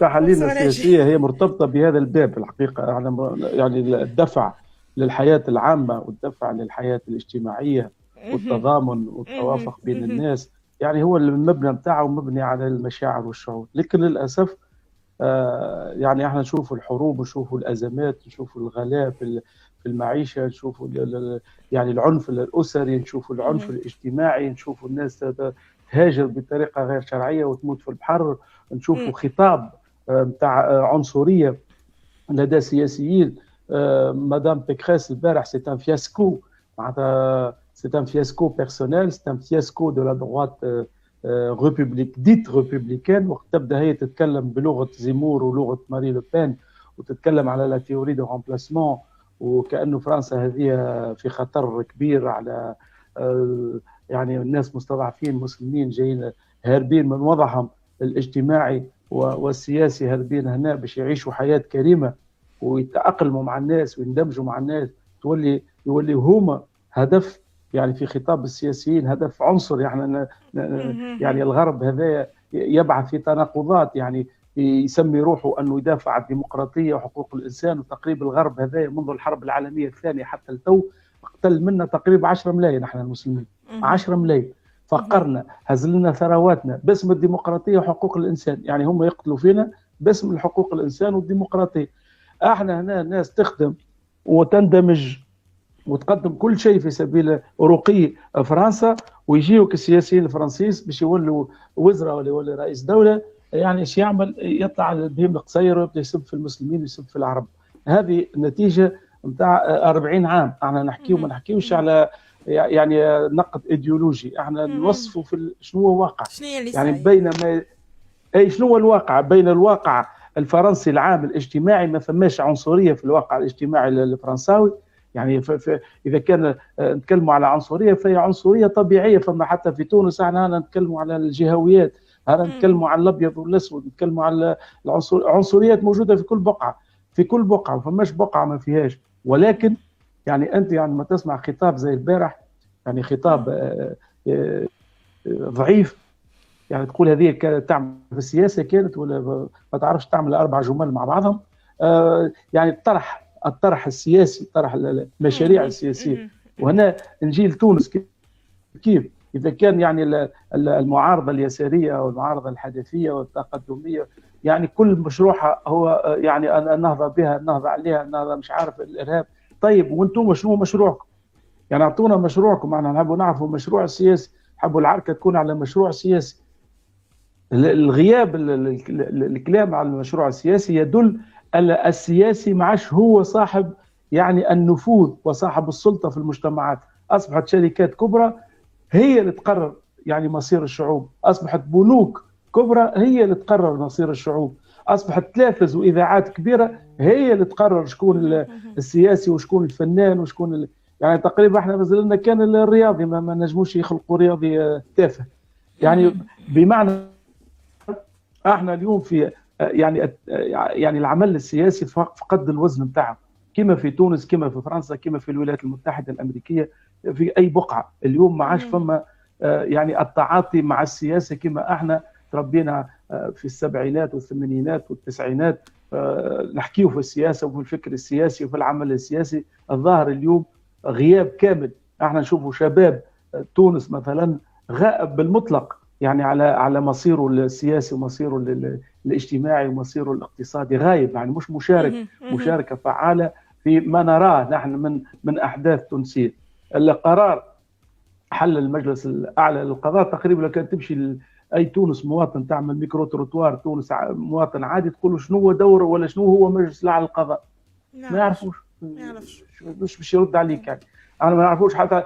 تحاليلنا السياسية هي مرتبطة بهذا الباب الحقيقة. يعني الدفع للحياة العامة والدفع للحياة الاجتماعية والتضامن والتوافق بين الناس يعني هو المبنى بتاعه مبني على المشاعر والشعور. لكن للأسف آه يعني إحنا نشوف الحروب نشوف الأزمات نشوف الغلاء في في المعيشة نشوف يعني العنف الأسري نشوف العنف الاجتماعي نشوف الناس تهاجر بطريقة غير شرعية وتموت في البحر. نشوف خطاب نتاع آه، عنصرية لدى سياسيين آه، مدام Pécresse البارح. c'est un fiasco معناتها c'est un fiasco personnel c'est un fiasco de la droite république dite républicaine وقت تبدأ هي تتكلم بلغة زيمور ولغة ماري لو بين وتتكلم على la théorie du remplacement وكأنه فرنسا هذه في خطر كبير على آه، يعني الناس مستضعفين مسلمين جايين هاربين من وضعهم الاجتماعي والسياسي هاربين هنا باش يعيشوا حياة كريمة ويتأقلموا مع الناس ويندمجوا مع الناس. تولي يولي هما هدف يعني في خطاب السياسيين هدف عنصر يعني يعني الغرب هذا يبعث في تناقضات يعني يسمي روحه أنه يدافع عن الديمقراطية وحقوق الإنسان وتقريب الغرب هذا منذ الحرب العالمية الثانية حتى التو اقتل منا تقريبا 10 ملايين نحن المسلمين. 10 ملايين. فقرنا هزل لنا ثرواتنا. باسم الديمقراطية وحقوق الإنسان. يعني هم يقتلوا فينا باسم الحقوق الإنسان والديمقراطية. أحنا هنا ناس تخدم وتندمج وتقدم كل شيء في سبيل رقي فرنسا ويجيوك السياسيين الفرنسيس باش يولوا وزراء ولا يولي رئيس دولة. يعني إيش يعمل؟ يطلع بهم القصير ويبدأ يسب في المسلمين ويسب في العرب. هذه النتيجه نتاع 40 عام. أحنا نحكيو ما نحكيوش على يعني نقد إيديولوجي. إحنا نوصفوا في شنو هو اللي يعني بين ما أي شنو هو الواقع؟ بين الواقع الفرنسي العام الاجتماعي ما فماش عنصرية في الواقع الاجتماعي الفرنساوي. يعني ف ف إذا كان نتكلموا على عنصرية فهي عنصرية طبيعية. فما حتى في تونس إحنا نتكلموا على الجهويات هذا نتكلموا على الأبيض والأسود نتكلموا على العنصريات موجودة في كل بقعة في كل بقعة ما فماش بقعة ما فيهاش. ولكن يعني أنت يعني ما تسمع خطاب زي البارح يعني خطاب آه، آه، ضعيف. يعني تقول هذه كانت تعمل في السياسة كانت ولا ما تعرفش تعمل أربع جمل مع بعضهم. آه، يعني الطرح الطرح السياسي طرح المشاريع السياسية. وهنا نجي لتونس كيف؟ إذا كان يعني المعارضة اليسارية أو المعارضه الحدثيه والتقدمية يعني كل مشروعها هو يعني النهضه بها النهضه عليها النهضه مش عارف الإرهاب. طيب وأنتم شنو مشروعكم؟ يعني أعطونا مشروعكم إحنا نحبوا نعرفوا المشروع السياسي حبوا العركة تكون على مشروع سياسي. الغياب الكلام على المشروع السياسي يدل على السياسي ما هو صاحب يعني النفوذ وصاحب السلطة في المجتمعات. أصبحت شركات كبرى هي اللي تقرر يعني مصير الشعوب. أصبحت بنوك كبرى هي اللي تقرر مصير الشعوب. أصبحت تلافز وإذاعات كبيرة هي اللي تقرر شكون السياسي وشكون الفنان وشكون ال... يعني تقريبا إحنا مازلنا كان الرياضي ما, ما نجموش يخلقوا رياضي آه، تافه. يعني بمعنى إحنا اليوم في آه، يعني آه، يعني العمل السياسي فقد الوزن بتاعه. كما في تونس كما في فرنسا كما في الولايات المتحدة الأمريكية في أي بقعة. اليوم ما عادش فما يعني التعاطي مع السياسة كما إحنا تربينا في السبعينات والثمانينات والتسعينات نحكيه في السياسة وفي الفكر السياسي وفي العمل السياسي. الظاهر اليوم غياب كامل. إحنا نشوفوا شباب تونس مثلا غائب بالمطلق يعني على على مصيره السياسي ومصيره الاجتماعي ومصيره الاقتصادي. غايب يعني مش مشارك مشاركة فعالة في ما نراه نحن من من أحداث تونسية. القرار حل المجلس الأعلى للقضاء تقريبا كانت تمشي أي تونس مواطن تعمل micro-trottoir تونس مواطن عادي تقول شنو هو دوره ولا شنو هو مجلس الاعلى للقضاء ما يعرفوش. ما يعرفش. مش باش يرد عليك يعني. أنا ما نعرفوش حتى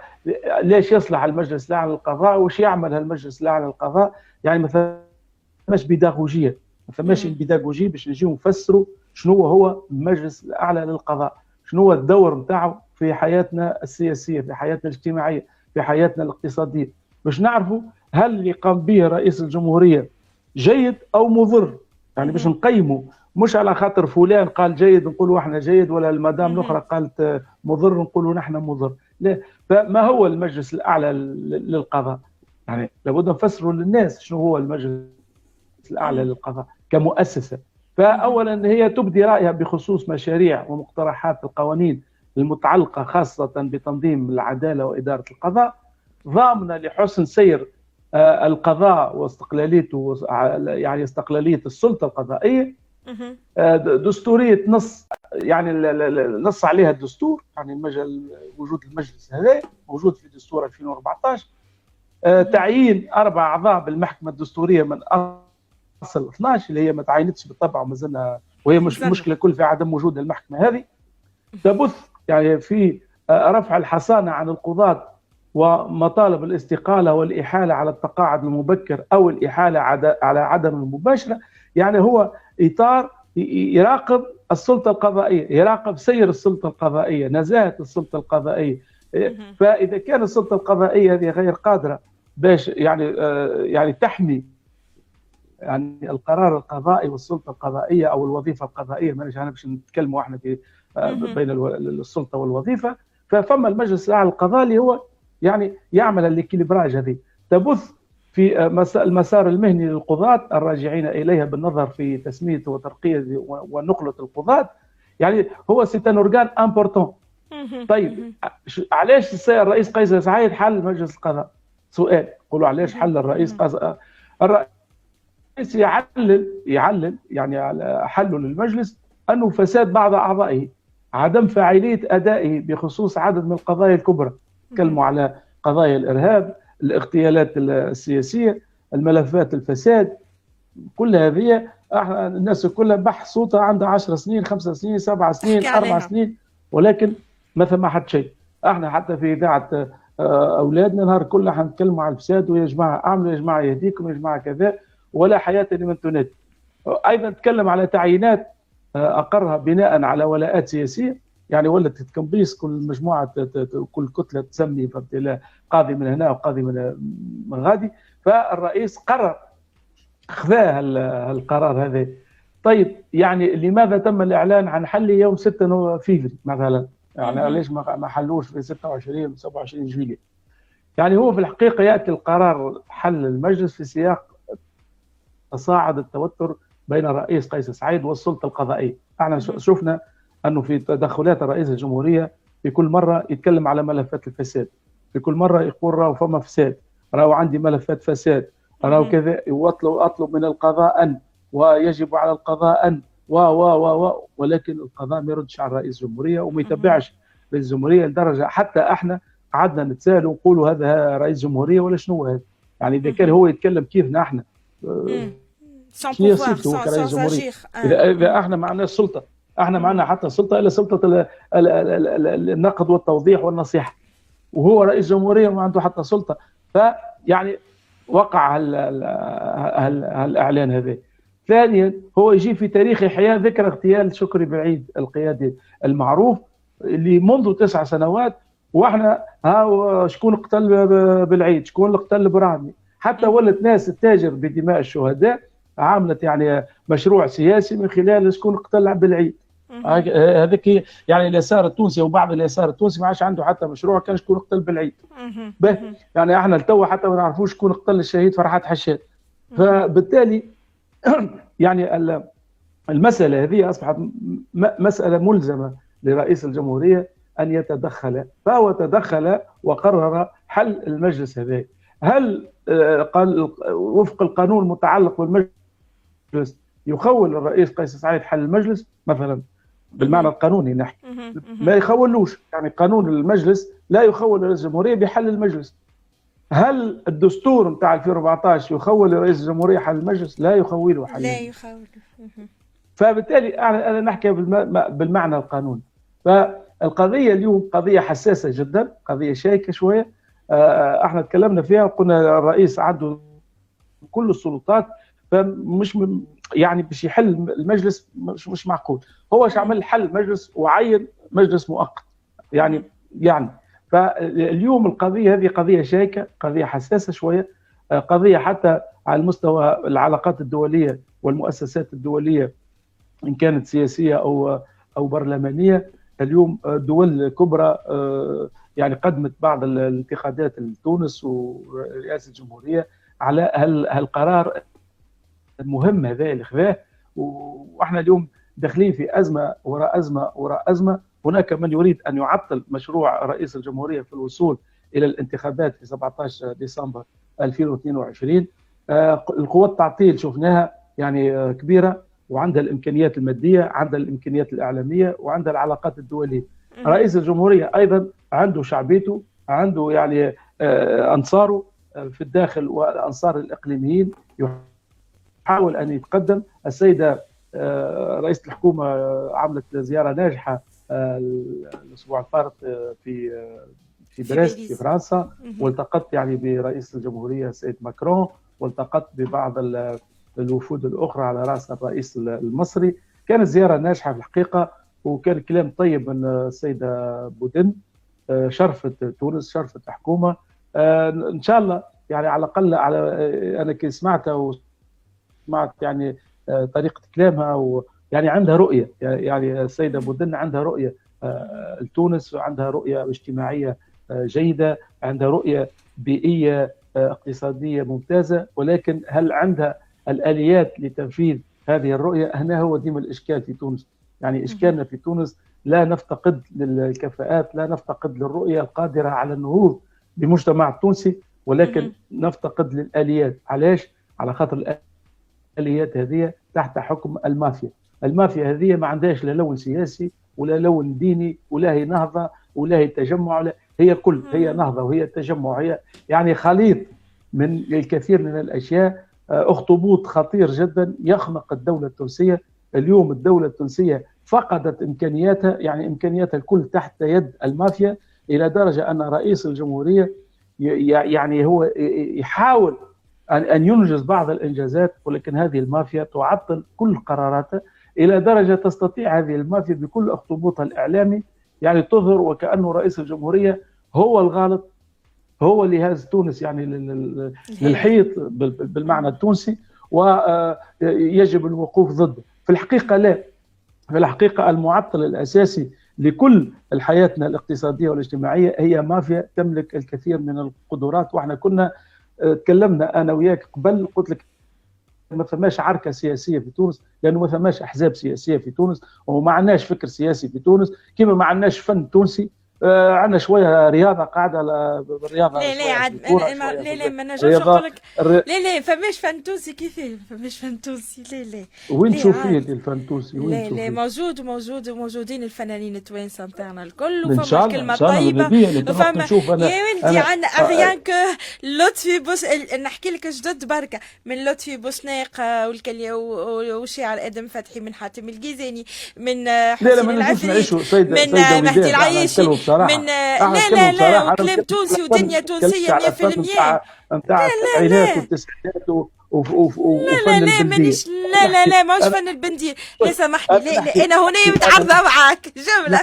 ليش يصلح المجلس الأعلى للقضاء وش يعمل المجلس الأعلى للقضاء؟ يعني ما فماش بيداغوجية ما فماش بيداغوجية باش نجيو نفسروا شنو هو المجلس الأعلى للقضاء. شنو هو الدور نتاعو في حياتنا السياسية في حياتنا الاجتماعية في حياتنا الاقتصادية. باش نعرفوا هل اللي قام به رئيس الجمهورية جيد أو مضر. يعني باش نقيموا. مش على خاطر فلان قال جيد نقولوا إحنا جيد ولا المدام الأخرى قالت مضر نقولوا نحن مضر. لا فما هو المجلس الأعلى للقضاء؟ يعني لابد نفسروا للناس شنو هو المجلس الأعلى للقضاء كمؤسسة. فاولا هي تبدي رأيها بخصوص مشاريع ومقترحات القوانين المتعلقة خاصة بتنظيم العدالة وإدارة القضاء. ضامنة لحسن سير آه، القضاء واستقلاليته يعني استقلالية السلطة القضائية. آه، دستورية نص يعني نص عليها الدستور يعني المجل وجود المجلس هذا موجود في دستور 2014 آه، تعيين أربع أعضاء بالمحكمة الدستورية من أصل 12 اللي هي ما تعينتش بالطبع وما زلنا وهي مش مشكلة كل في عدم وجود المحكمة هذه. تبث يعني في رفع الحصانة عن القضاة ومطالب الاستقالة والإحالة على التقاعد المبكر أو الإحالة على عدم المباشرة يعني هو إطار يراقب السلطة القضائية يراقب سير السلطة القضائية نزاهة السلطة القضائية. فإذا كان السلطة القضائية هذه غير قادرة باش يعني آه، يعني تحمي يعني القرار القضائي والسلطة القضائية أو الوظيفة القضائية مانيش أنا باش نتكلموا إحنا في آه، بين السلطة والوظيفة. ففما المجلس الأعلى القضاء اللي هو يعني يعمل الإكيليبراج هذه. تبت في المسار المهني للقضاة الراجعين إليها بالنظر في تسمية وترقية ونقلة القضاة. يعني هو c'est un organe important طيب علاش السيد الرئيس قيس سعيد حل مجلس القضاء؟ سؤال. يقولوا علاش حل الرئيس قيس الرئيس يعلل يعلل يعني حله للمجلس أنه فساد بعض أعضائه عدم فاعلية أدائه بخصوص عدد من القضايا الكبرى. تكلموا على قضايا الإرهاب الاغتيالات السياسية الملفات الفساد كل هذه إحنا الناس كلها بحث صوتها عندها 10 سنين 5 سنين 7 سنين 4 سنين ولكن ما ثم حد شيء. إحنا حتى في إذاعة آه، أولادنا نهار كله حنتكلموا على الفساد ويا جماعة أعملوا يا جماعة يهديكم يا جماعة كذا ولا حياة لمن تنادي أيضا تكلم على تعيينات آه، أقرها بناء على ولاءات سياسية. يعني ولت تكمبيس كل مجموعة كل كتلة تسمي قاضي من هنا وقاضي من من غادي. فالرئيس قرر خذا القرار هذا. طيب يعني لماذا تم الإعلان عن حل يوم 6 فيفري مثلا؟ يعني ليش ما حلوش في 26 27 جويلية يعني هو في الحقيقة يأتي القرار حل المجلس في سياق تصاعد التوتر بين الرئيس قيس سعيد والسلطة القضائية. إحنا شفنا أنه في تدخلات رئيس الجمهورية في كل مرة يتكلم على ملفات الفساد. في كل مرة يقول راهو فما فساد راهو عندي ملفات فساد راهو كذا واطلب أطلب من القضاء أن ويجب على القضاء أن و و و و ولكن القضاء ما يردش على رئيس الجمهورية وما يتبعش رئيس الجمهورية لدرجة حتى إحنا قعدنا نتساءل ونقولوا هذا رئيس جمهورية ولا شنو هذا؟ يعني إذا كان هو يتكلم كيفنا إحنا؟ شنو صفته كرئيس جمهوريه اذا إذا إحنا ما عندناش سلطه إحنا معنا حتى السلطه إلا سلطة النقد والتوضيح والنصيحة. وهو رئيس جمهورية وما عنده حتى سلطة. فيعني وقع هالإعلان هذا. ثانيا هو يجي في تاريخ احياء ذكرى اغتيال شكري بعيد القيادي المعروف اللي منذ تسع سنوات. وإحنا ها شكون قتل بالعيد؟ شكون اللي قتل برامي حتى ولت ناس تتاجر بدماء الشهداء عملت يعني مشروع سياسي من خلال شكون قتل بالعيد. هذيك يعني اليسار التونسي وبعض اليسار التونسي ما عادش عنده حتى مشروع كان شكون قتل بالعيد. يعني إحنا لتوا حتى ما نعرفوش شكون قتل الشهيد فرحات حشاد. فبالتالي يعني المسألة هذه أصبحت مسألة ملزمة لرئيس الجمهورية أن يتدخل. فهو تدخل وقرر حل المجلس هذا. هل آه، قال وفق القانون المتعلق بالمجلس يخول الرئيس قيس سعيد حل المجلس؟ مثلا. بالمعنى القانوني نحكي. ما يخولوش يعني قانون المجلس لا يخول رئيس الجمهورية بحل المجلس. هل الدستور نتاع 2014 يخول رئيس الجمهورية حل المجلس؟ لا يخوله حل لا يخول فبالتالي أنا نحكي بالمعنى القانوني. فالقضية اليوم قضية حساسة جدا قضية شائكة شوية. آه، إحنا تكلمنا فيها قلنا الرئيس عنده كل السلطات فمش يعني باش يحل المجلس مش, مش معقول. هو إيش عمل حل مجلس وعين مجلس مؤقت. يعني يعني. فاليوم القضية هذه قضية شائكة قضية حساسة شوية آه، قضية حتى على المستوى العلاقات الدولية والمؤسسات الدولية إن كانت سياسية أو أو برلمانية. اليوم دول كبرى آه، يعني قدمت بعض الانتقادات لتونس ورئاسة الجمهورية على هالقرار المهم هذا اللي خذاه وإحنا اليوم داخلين في أزمة وراء أزمة وراء أزمة. هناك من يريد أن يعطل مشروع رئيس الجمهورية في الوصول إلى الانتخابات في 17 ديسمبر 2022 آه، القوات التعطيل شفناها يعني آه، كبيرة وعندها الإمكانيات المادية عندها الإمكانيات الإعلامية وعندها العلاقات الدولية. رئيس الجمهورية أيضا عنده شعبيته عنده يعني آه، أنصاره في الداخل والانصار الإقليميين يحاول أن يتقدم. السيدة رئيسة الحكومة عملت زيارة ناجحة الأسبوع الفارط في في بريست في فرنسا. والتقت يعني برئيس الجمهورية السيد ماكرون. والتقت ببعض الوفود الأخرى على رأس الرئيس المصري. كانت زيارة ناجحة في الحقيقة وكان كلام طيب من السيدة بودن آه، شرفت تونس شرفت الحكومة. آه، إن شاء الله يعني على الأقل على آه، أنا كي سمعتها وسمعت يعني طريقة كلامها ويعني عندها رؤية يعني السيدة بودن عندها رؤية لتونس وعندها رؤية اجتماعية جيدة عندها رؤية بيئية اقتصادية ممتازة ولكن هل عندها الآليات لتنفيذ هذه الرؤية؟ هنا هو ديما الإشكال في تونس. يعني إشكالنا في تونس لا نفتقد للكفاءات لا نفتقد للرؤية القادرة على النهوض بمجتمع التونسي ولكن نفتقد للآليات. علاش؟ على خاطر الآليات هذه تحت حكم المافيا. المافيا هذه ما عندهاش لا لون سياسي ولا لون ديني ولا هي نهضة ولا هي تجمع ولا هي كل هي نهضة وهي تجمع هي يعني خليط من الكثير من الأشياء. آه، أخطبوط خطير جدا يخنق الدولة التونسية. اليوم الدولة التونسية فقدت إمكانياتها يعني امكانياتها الكل تحت يد المافيا إلى درجة أن رئيس الجمهورية يعني هو يحاول ان ينجز بعض الإنجازات ولكن هذه المافيا تعطل كل قراراته إلى درجة تستطيع هذه المافيا بكل أخطبوطها الإعلامي يعني تظهر وكأنه رئيس الجمهورية هو الغالط هو اللي هاز تونس يعني للحيط بالمعنى التونسي ويجب الوقوف ضده. في الحقيقة لا. في الحقيقة المعطل الأساسي لكل حياتنا الاقتصادية والاجتماعية هي مافيا تملك الكثير من القدرات وإحنا كنا آه، تكلمنا أنا وياك قبل قلت لك ما فماش عركة سياسية في تونس لأنه ما فماش أحزاب سياسية في تونس وما عندناش فكر سياسي في تونس كما ما عندناش فن تونسي. آه عندنا شوية رياضة قاعدة بالرياضه لا لا عاد لا لا ما نجمش نقول لك لا لا فماش فانتوسي كيفاه فماش فانتوسي لا لا. وين تشوفيه الفانتوسي؟ وين لا لا موجود موجود وموجودين الفنانين التوانسة نتاعنا الكل وفما كلمه طيبة. وفما يا ولدي عندنا ريان كو لطفي بوس نحكي لك جدد بركه من لطفي بوسناق والشاعر آدم فتحي من حاتم الجيزاني من حسين العفري من مهدي العياشي من لا لا لا وكلام تونسي ودنيا تونسية 100% نتاع التسعينات والتسعينات لا لا لا مانيش لا لا لا ماهوش فن البندير لا سامحني لا لا أنا هنا متعارضه معاك جمله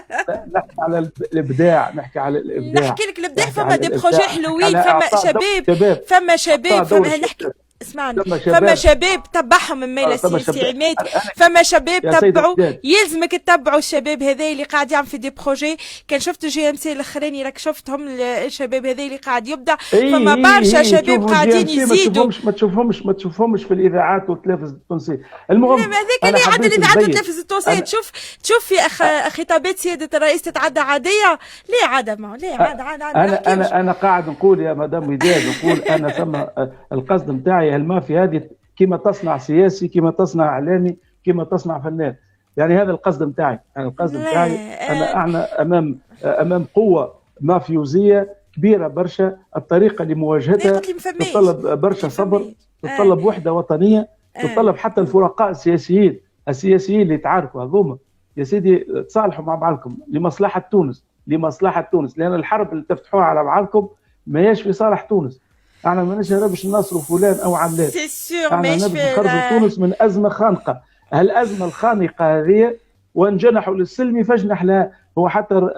نحكي على الإبداع نحكي على الإبداع. نحكي لك الإبداع فما دي بروجي حلوين فما شباب فما شباب فما نحكي اسمعني. فما شباب. تبعهم من ميلا السياسي عماد فما شباب تبعوا يلزمك تتبعوا الشباب هذا اللي قاعد يعمل في دي بروجي. كان شفت جي إم سي الأخراني راك شفتهم الشباب هذا اللي قاعد يبدع فما برشا شباب قاعدين يزيدوا. ما تشوفهمش ما تشوفهمش في الإذاعات والتلفز التونسي المهم هذاك اللي عاد الاذاعات والتلفز التونسي تشوف تشوف في خطابات سيادة الرئيس تتعدى عادية. لا عاد ما لا عاد عاد أنا أنا أنا قاعد نقول يا مدام وداد نقول أنا ثم القصد نتاعي المافيا هذه كما تصنع سياسي كما تصنع إعلامي كما تصنع فنان. يعني هذا القصد نتاعي يعني القصد نتاعي أنا إحنا أمام أمام قوة مافيوزية كبيرة برشا الطريقة لمواجهتها تتطلب برشا صبر تتطلب وحدة وطنية تتطلب حتى الفرقاء السياسيين السياسيين اللي تعاركوا هذوما يا سيدي تصالحوا مع بعضكم لمصلحة تونس لمصلحة تونس لأن الحرب اللي تفتحوها على بعضكم ما هيش في صالح تونس. إحنا ما باش ننصروا فلان أو علان. سي سيغ إحنا نبي نخرجوا تونس من أزمة خانقة. هالأزمة الخانقة هذه وان جنحوا للسلم فاجنح لها هو حتى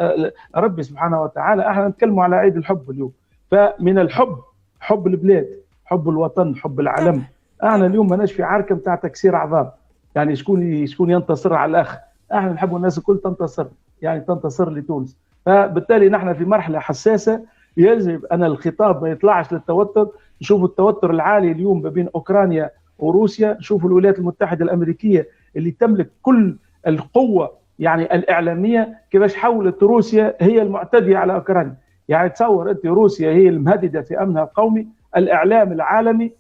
ربي سبحانه وتعالى إحنا نتكلموا على عيد الحب اليوم. فمن الحب حب البلاد حب الوطن حب العلم إحنا اليوم ماناش في عركة نتاع تكسير اعظام يعني شكون شكون ينتصر على الأخ؟ إحنا نحب الناس الكل تنتصر. يعني تنتصر لتونس. فبالتالي نحن في مرحلة حساسة. يجب أن الخطاب ما يطلعش للتوتر. نشوف التوتر العالي اليوم ما بين أوكرانيا وروسيا. شوفوا الولايات المتحدة الأمريكية اللي تملك كل القوة يعني الإعلامية. كيفاش حولت روسيا؟ هي المعتدية على أوكرانيا. يعني تصور أنت روسيا هي المهددة في أمنها القومي. الإعلام العالمي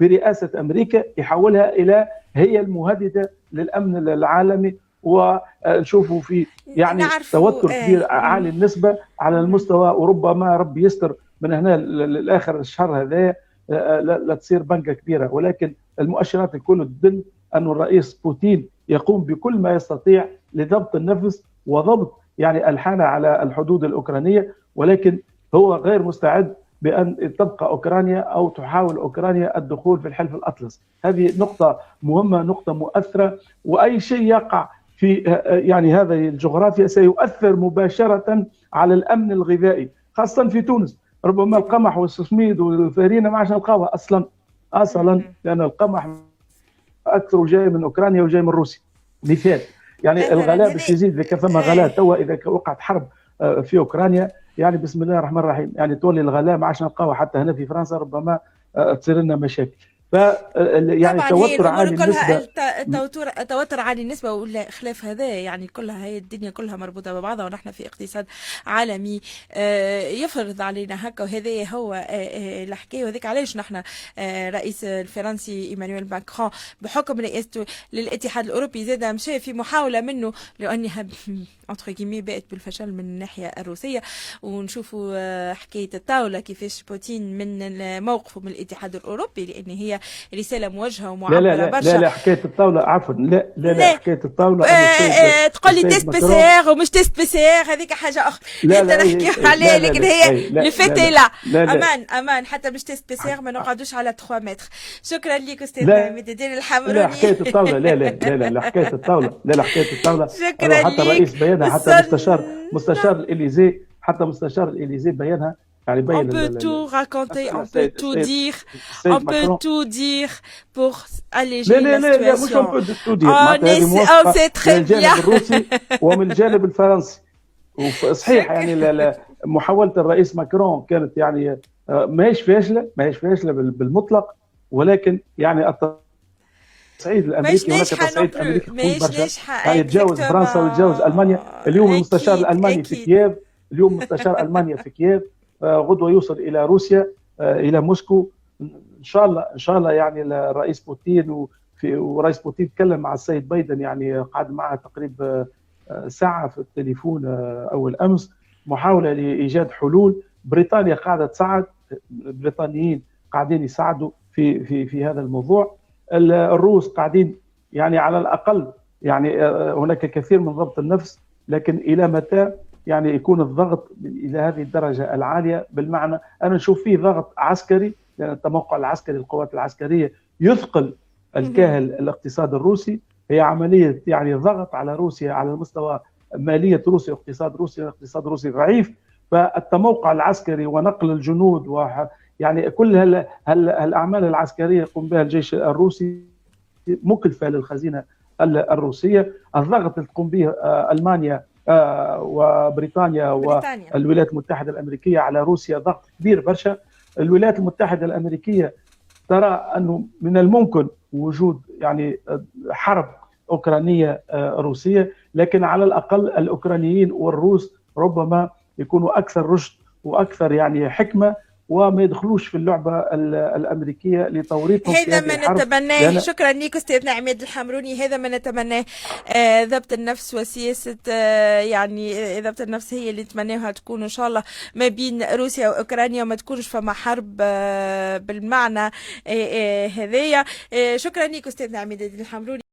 برئاسة أمريكا يحولها إلى هي المهددة للأمن العالمي. ونشوفوا في يعني توتر آه، كبير عالي النسبة على المستوى وربما ربي يستر من هنا لآخر الشهر هذا آه، لا تصير بنكة كبيرة. ولكن المؤشرات الكل تدل أن الرئيس بوتين يقوم بكل ما يستطيع لضبط النفس وضبط يعني الحالة على الحدود الأوكرانية. ولكن هو غير مستعد بأن تبقى أوكرانيا أو تحاول أوكرانيا الدخول في الحلف الأطلس. هذه نقطة مهمة نقطة مؤثرة وأي شيء يقع في يعني هذه الجغرافيا سيؤثر مباشرة على الأمن الغذائي خاصة في تونس. ربما القمح والسسميد والفارينة ما عادش نلقاوها أصلا أصلا لأن القمح أكثر جاي من أوكرانيا وجاي من روسيا. مثال يعني الغلاء باش يزيد إذا كان فما غلاء توا إذا وقعت حرب آه، في أوكرانيا يعني بسم الله الرحمن الرحيم يعني تولي الغلاء ما عادش نلقاوه حتى هنا في فرنسا ربما آه، تصير لنا مشاكل. ف يعني توتر عالي النسبة توتر توتر عالي النسبة ولا خلاف هذا يعني كلها هي الدنيا كلها مربوطة ببعضها ونحن في اقتصاد عالمي آه، يفرض علينا هكا وهذا هو آه، آه، الحكاية. وذيك علاش نحن رئيس الفرنسي إيمانويل ماكرون بحكم رئاسته للاتحاد الأوروبي زاد مشى في محاولة منه لأنها entre guillemets باءت بالفشل من الناحية الروسية. ونشوفوا حكاية الطاولة كيفاش بوتين من موقفه من الاتحاد الأوروبي لأن هي رساله موجهه ومعبره لا لا برشا لا لا حكايه الطاوله عفوا لا لا لا حكايه الطاوله آه آه تقول لي test PCR ومش test PCR هذيك حاجة أخرى لا لا نحكي عليها لكن هي لفتي لا أمان أمان حتى مش test PCR ما نقعدوش على 3 متر شكرا لك أستاذ عماد الدين الحمروني لا حكايه الطاوله لا لا لا لا حكايه الطاوله لا لا حكايه الطاوله شكرا حتى رئيس بيانها حتى مستشار مستشار الاليزي حتى مستشار الاليزي بيانها on peut tout raconter, on peut tout dire, on peut tout dire pour alléger la situation. On sait très bien. الروسي ومن الجانب الفرنسي صحيح يعني محاولة الرئيس ماكرون كانت يعني ماهيش فاشلة ماهيش فاشلة بالمطلق ولكن يعني التصعيد الامريكي هناك تصعيد امريكي برشا. يعني يتجاوز فرنسا ويتجاوز ألمانيا. اليوم المستشار الألماني في كييف اليوم مستشار ألمانيا في كييف. غدوة يوصل إلى روسيا آه، إلى موسكو. إن شاء الله إن شاء الله يعني الرئيس بوتين وفي ورئيس بوتين تكلم مع السيد بايدن يعني قعد معه تقريبا آه، ساعة في التليفون آه، أول أمس. محاولة لإيجاد حلول. بريطانيا قاعدة تساعد البريطانيين قاعدين يساعدوا في في في هذا الموضوع. الروس قاعدين يعني على الأقل يعني هناك كثير من ضبط النفس لكن إلى متى؟ يعني يكون الضغط إلى هذه الدرجة العالية. بالمعنى أنا نشوف فيه ضغط عسكري لأن التموقع العسكري القوات العسكرية يثقل الكاهل الاقتصاد الروسي. هي عملية يعني ضغط على روسيا على مستوى مالية روسيا واقتصاد روسيا اقتصاد روسي ضعيف. فالتموقع العسكري ونقل الجنود و يعني كل هال هال الاعمال العسكرية يقوم بها الجيش الروسي مكلفة للخزينة الروسية. الضغط اللي تقوم به آه، ألمانيا آه، وبريطانيا والولايات المتحدة الأمريكية على روسيا ضغط كبير برشا. الولايات المتحدة الأمريكية ترى أنه من الممكن وجود يعني حرب أوكرانية آه، روسية لكن على الأقل الأوكرانيين والروس ربما يكونوا أكثر رشد وأكثر يعني حكمة وما يدخلوش في اللعبة الأمريكية لتوريطهم هذا ما نتمناه. شكرا لك استاذنا عماد الحمروني. هذا ما نتمناه. آه ضبط النفس وسياسة آه يعني آه، ضبط النفس هي اللي نتمناها تكون إن شاء الله ما بين روسيا وأوكرانيا وما تكونش فما حرب آه بالمعنى آه، آه، هذايا. شكرا لك استاذنا عماد الحمروني.